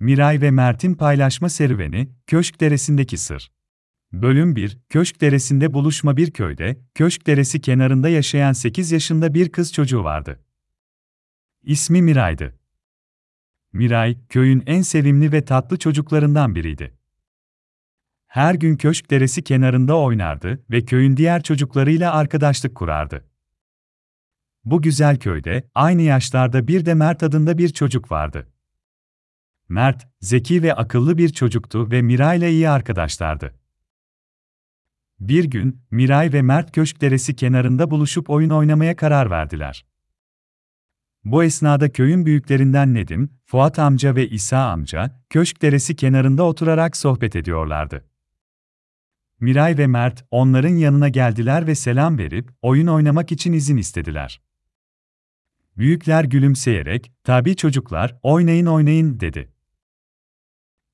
Miray ve Mert'in paylaşma serüveni, Köşk Deresi'ndeki sır. Bölüm 1, Köşk Deresi'nde buluşma bir köyde, Köşk Deresi kenarında yaşayan 8 yaşında bir kız çocuğu vardı. İsmi Miray'dı. Miray, köyün en sevimli ve tatlı çocuklarından biriydi. Her gün Köşk Deresi kenarında oynardı ve köyün diğer çocuklarıyla arkadaşlık kurardı. Bu güzel köyde, aynı yaşlarda bir de Mert adında bir çocuk vardı. Mert, zeki ve akıllı bir çocuktu ve Miray ile iyi arkadaşlardı. Bir gün, Miray ve Mert Köşk Deresi kenarında buluşup oyun oynamaya karar verdiler. Bu esnada köyün büyüklerinden Nedim, Fuat amca ve İsa amca, Köşk Deresi kenarında oturarak sohbet ediyorlardı. Miray ve Mert, onların yanına geldiler ve selam verip, oyun oynamak için izin istediler. Büyükler gülümseyerek, tabi çocuklar, oynayın oynayın, dedi.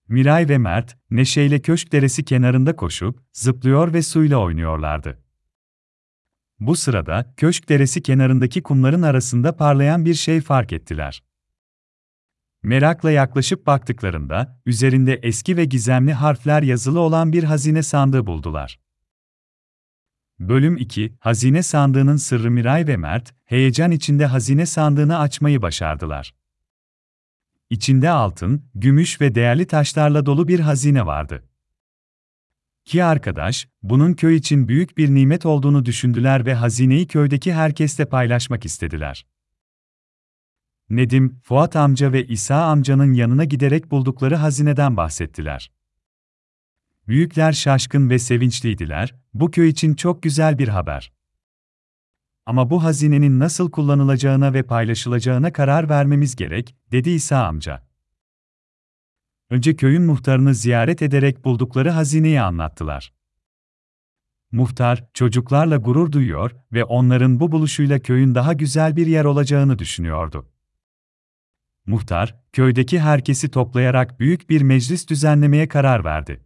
Miray ve Mert, neşeyle köşk deresi kenarında koşup, zıplıyor ve suyla oynuyorlardı. Bu sırada, köşk deresi kenarındaki kumların arasında parlayan bir şey fark ettiler. Merakla yaklaşıp baktıklarında, üzerinde eski ve gizemli harfler yazılı olan bir hazine sandığı buldular. Bölüm 2, Hazine Sandığının Sırrı Miray ve Mert, heyecan içinde hazine sandığını açmayı başardılar. İçinde altın, gümüş ve değerli taşlarla dolu bir hazine vardı. Ki arkadaş, bunun köy için büyük bir nimet olduğunu düşündüler ve hazineyi köydeki herkesle paylaşmak istediler. Nedim, Fuat amca ve İsa amcanın yanına giderek buldukları hazineden bahsettiler. Büyükler şaşkın ve sevinçliydiler, bu köy için çok güzel bir haber. Ama bu hazinenin nasıl kullanılacağına ve paylaşılacağına karar vermemiz gerek, dedi İsa amca. Önce köyün muhtarını ziyaret ederek buldukları hazineyi anlattılar. Muhtar, çocuklarla gurur duyuyor ve onların bu buluşuyla köyün daha güzel bir yer olacağını düşünüyordu. Muhtar, köydeki herkesi toplayarak büyük bir meclis düzenlemeye karar verdi.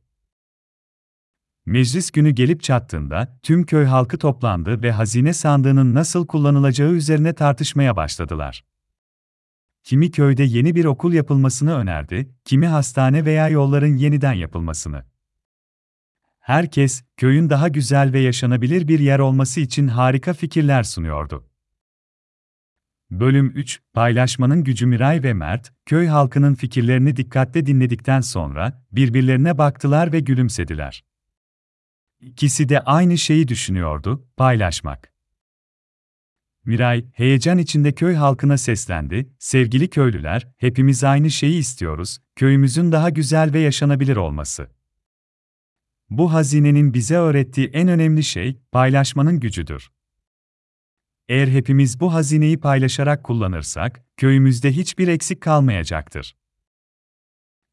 Meclis günü gelip çattığında tüm köy halkı toplandı ve hazine sandığının nasıl kullanılacağı üzerine tartışmaya başladılar. Kimi köyde yeni bir okul yapılmasını önerdi, kimi hastane veya yolların yeniden yapılmasını. Herkes, köyün daha güzel ve yaşanabilir bir yer olması için harika fikirler sunuyordu. Bölüm 3, Paylaşmanın Gücü Miray ve Mert, köy halkının fikirlerini dikkatle dinledikten sonra, birbirlerine baktılar ve gülümsediler. İkisi de aynı şeyi düşünüyordu, paylaşmak. Miray, heyecan içinde köy halkına seslendi, sevgili köylüler, hepimiz aynı şeyi istiyoruz, köyümüzün daha güzel ve yaşanabilir olması. Bu hazinenin bize öğrettiği en önemli şey, paylaşmanın gücüdür. Eğer hepimiz bu hazineyi paylaşarak kullanırsak, köyümüzde hiçbir eksik kalmayacaktır.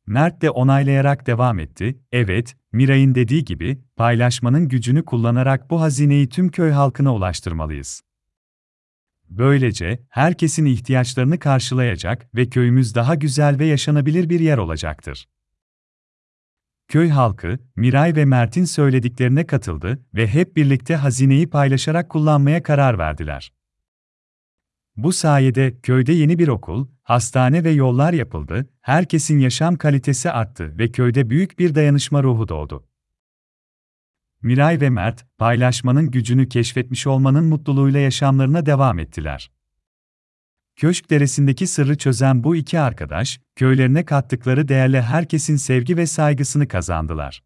Mert de onaylayarak devam etti, evet, Miray'ın dediği gibi, paylaşmanın gücünü kullanarak bu hazineyi tüm köy halkına ulaştırmalıyız. Böylece, herkesin ihtiyaçlarını karşılayacak ve köyümüz daha güzel ve yaşanabilir bir yer olacaktır. Köy halkı, Miray ve Mert'in söylediklerine katıldı ve hep birlikte hazineyi paylaşarak kullanmaya karar verdiler. Bu sayede köyde yeni bir okul, hastane ve yollar yapıldı, herkesin yaşam kalitesi arttı ve köyde büyük bir dayanışma ruhu doğdu. Miray ve Mert, paylaşmanın gücünü keşfetmiş olmanın mutluluğuyla yaşamlarına devam ettiler. Köşk Deresi'ndeki sırrı çözen bu iki arkadaş, köylerine kattıkları değerle herkesin sevgi ve saygısını kazandılar.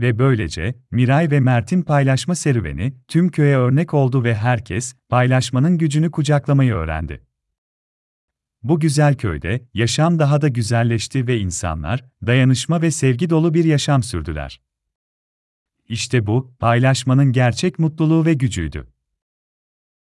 Ve böylece, Miray ve Mert'in paylaşma serüveni, tüm köye örnek oldu ve herkes, paylaşmanın gücünü kucaklamayı öğrendi. Bu güzel köyde, yaşam daha da güzelleşti ve insanlar, dayanışma ve sevgi dolu bir yaşam sürdüler. İşte bu, paylaşmanın gerçek mutluluğu ve gücüydü.